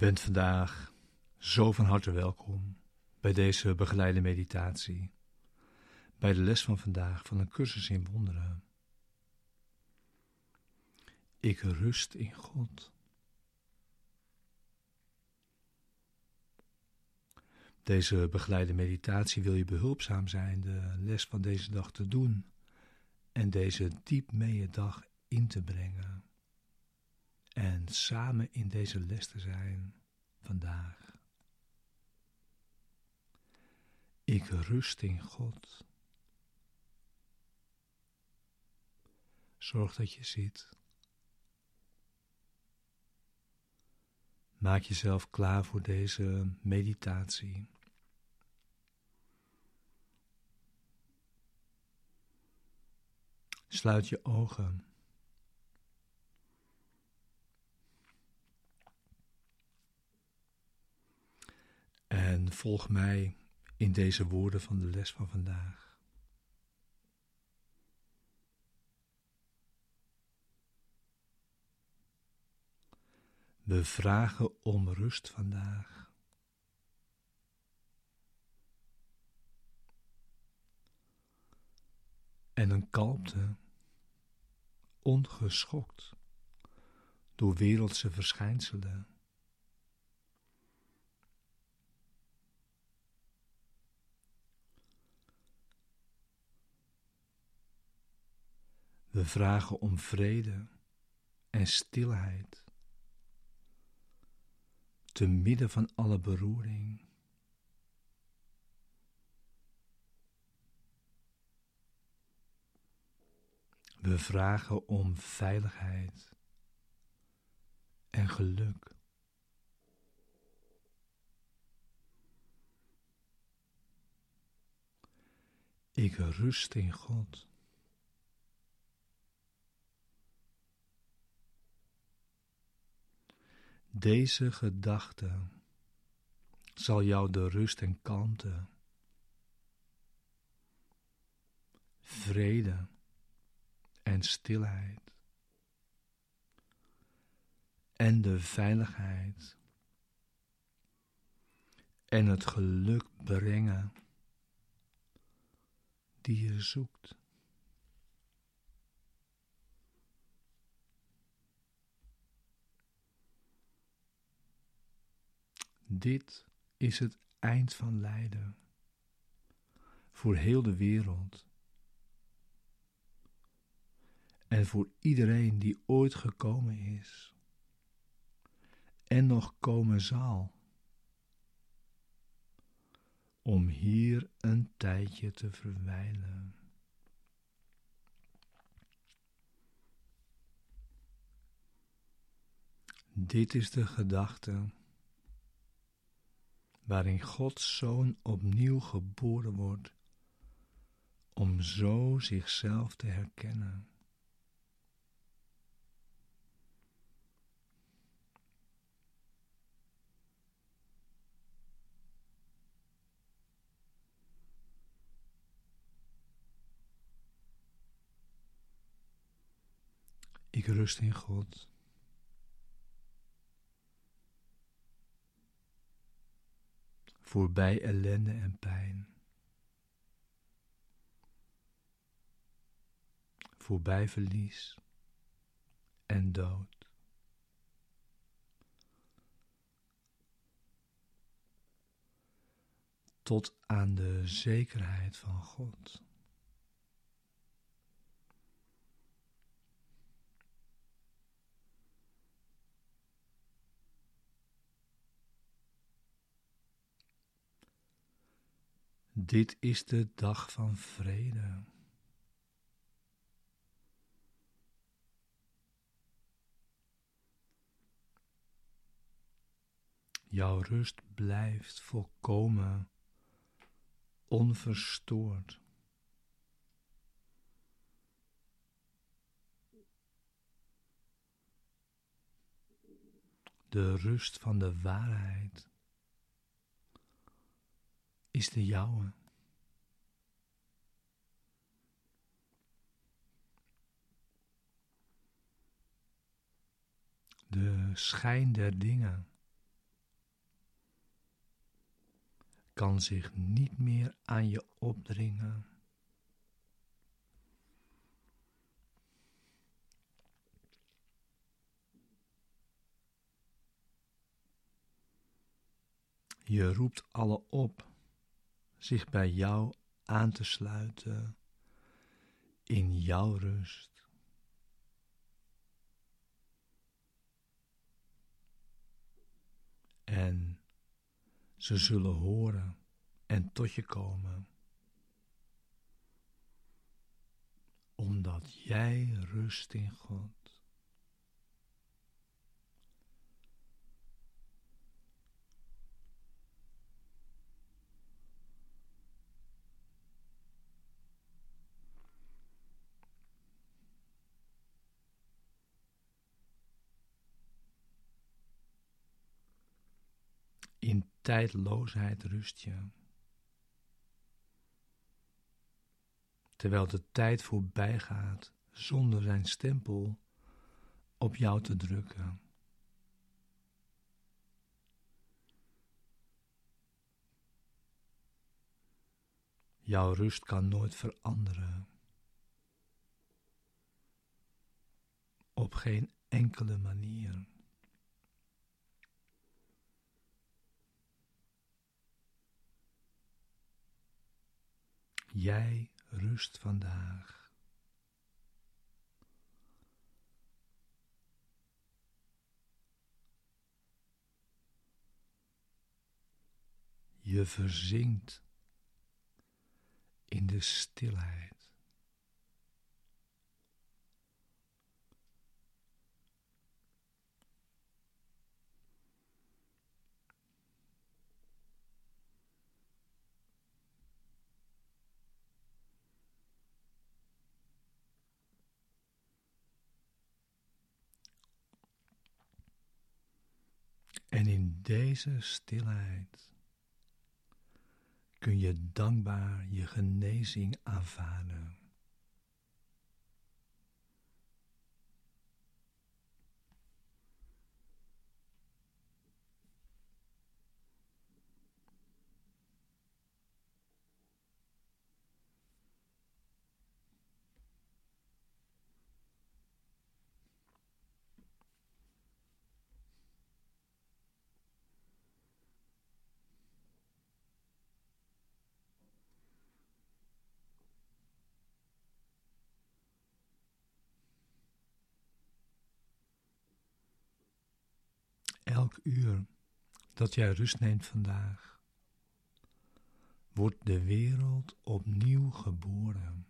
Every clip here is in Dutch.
bent vandaag zo van harte welkom bij deze begeleide meditatie, bij de les van vandaag van een cursus in wonderen. Ik rust in God. Deze begeleide meditatie wil je behulpzaam zijn de les van deze dag te doen en deze diep mee dag in te brengen en samen in deze les te zijn vandaag. Ik rust in God. Zorg dat je ziet. Maak jezelf klaar voor deze meditatie. Sluit je ogen. Volg mij in deze woorden van de les van vandaag. We vragen om rust vandaag. En een kalmte, ongeschokt door wereldse verschijnselen. We vragen om vrede en stilheid te midden van alle beroering. We vragen om veiligheid en geluk. Ik rust in God. Deze gedachte zal jou de rust en kalmte, vrede en stilheid en de veiligheid en het geluk brengen die je zoekt. Dit is het eind van lijden voor heel de wereld. En voor iedereen die ooit gekomen is. En nog komen zal. Om hier een tijdje te verwijlen. Dit is de gedachte waarin Gods Zoon opnieuw geboren wordt, om zo zichzelf te herkennen. Ik rust in God. Voorbij ellende en pijn. Voorbij verlies en dood. Tot aan de zekerheid van God. Dit is de dag van vrede. Jouw rust blijft volkomen onverstoord. De rust van de waarheid is de jouwe. De schijn der dingen kan zich niet meer aan je opdringen. Je roept alle op zich bij jou aan te sluiten in jouw rust. En ze zullen horen en tot je komen, omdat jij rust in God. In tijdloosheid rust je. Terwijl de tijd voorbij gaat zonder zijn stempel op jou te drukken. Jouw rust kan nooit veranderen. Op geen enkele manier. Jij rust vandaag. Je verzinkt in de stilheid. En in deze stilheid kun je dankbaar je genezing aanvaarden. Elk uur dat jij rust neemt vandaag, wordt de wereld opnieuw geboren.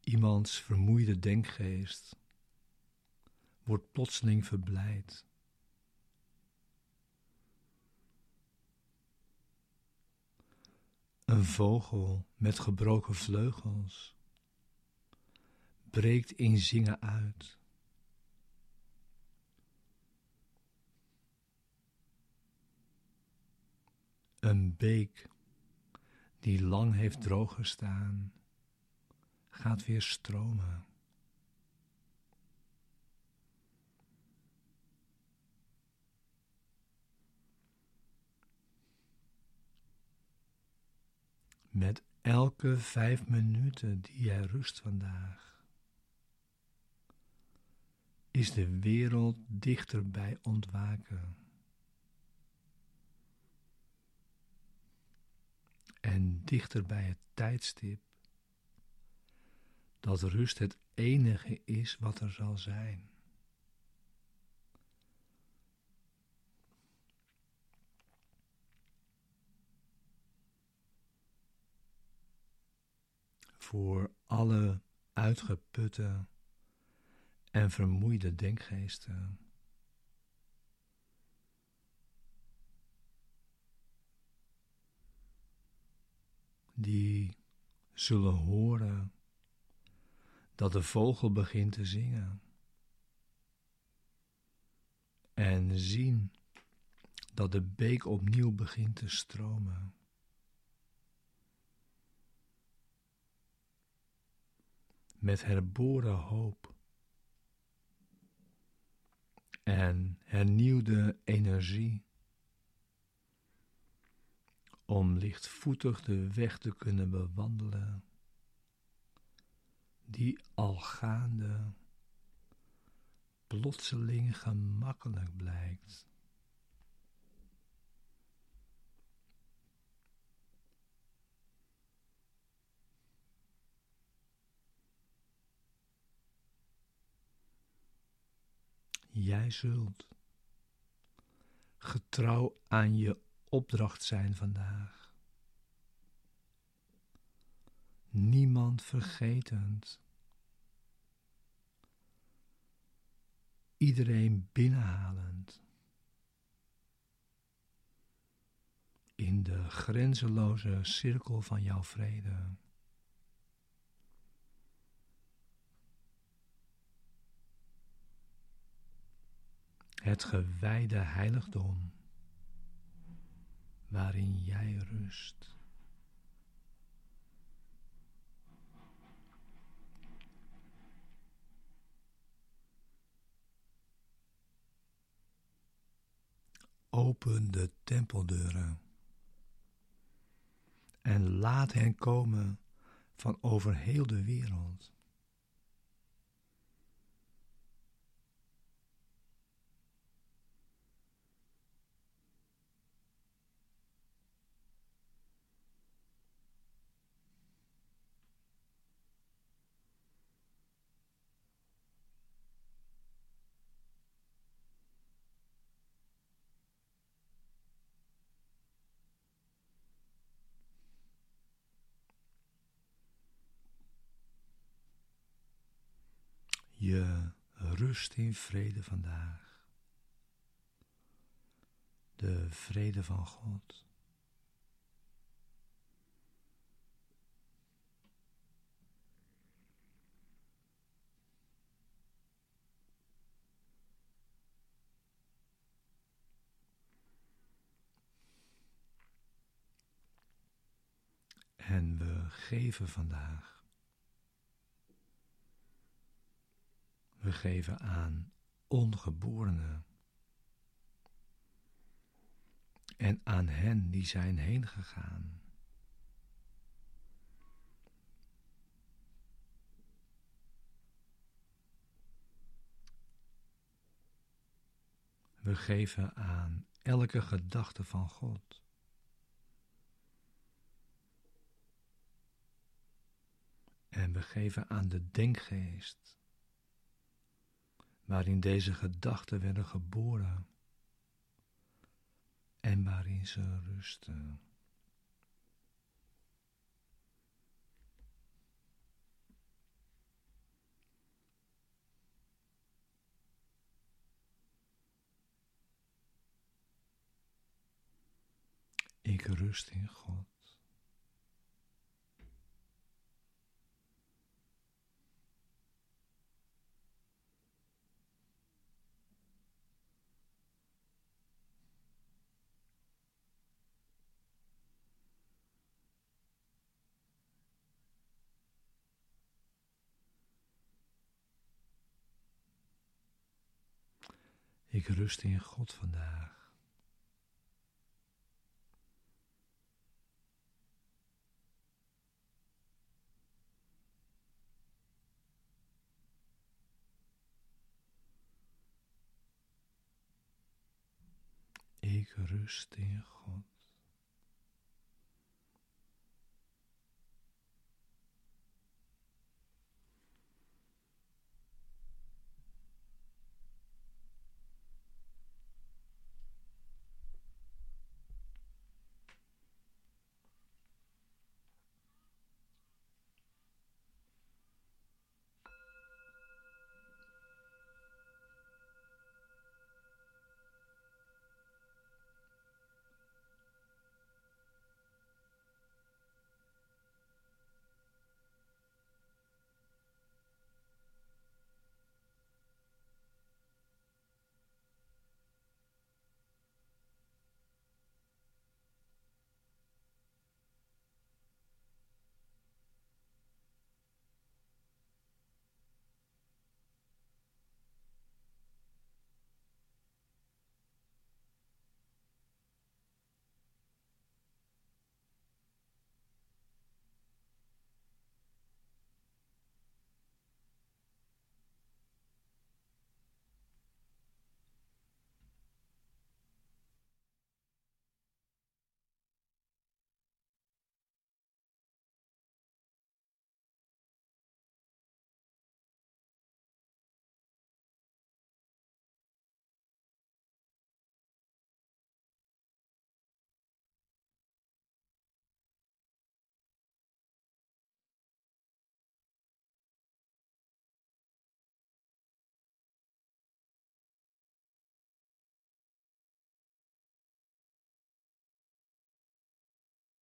Iemands vermoeide denkgeest wordt plotseling verblijd. Een vogel met gebroken vleugels breekt in zingen uit. Een beek die lang heeft droog gestaan, gaat weer stromen. Met elke vijf minuten die jij rust vandaag, is de wereld dichter bij ontwaken. En dichter bij het tijdstip dat rust het enige is wat er zal zijn. Voor alle uitgeputte en vermoeide denkgeesten. Die zullen horen dat de vogel begint te zingen en zien dat de beek opnieuw begint te stromen. met herboren hoop en hernieuwde energie om lichtvoetig de weg te kunnen bewandelen die al gaande plotseling gemakkelijk blijkt. Jij zult getrouw aan je opdracht zijn vandaag. Niemand vergetend. Iedereen binnenhalend. In de grenzeloze cirkel van jouw vrede. Het gewijde heiligdom waarin jij rust. Open de tempeldeuren en laat hen komen van over heel de wereld. Je rust in vrede vandaag. De vrede van God. En we geven vandaag We geven aan ongeborenen en aan hen die zijn heen gegaan. We geven aan elke gedachte van God. En we geven aan de denkgeest waarin deze gedachten werden geboren en waarin ze rusten. Ik rust in God. Ik rust in God vandaag. Ik rust in God.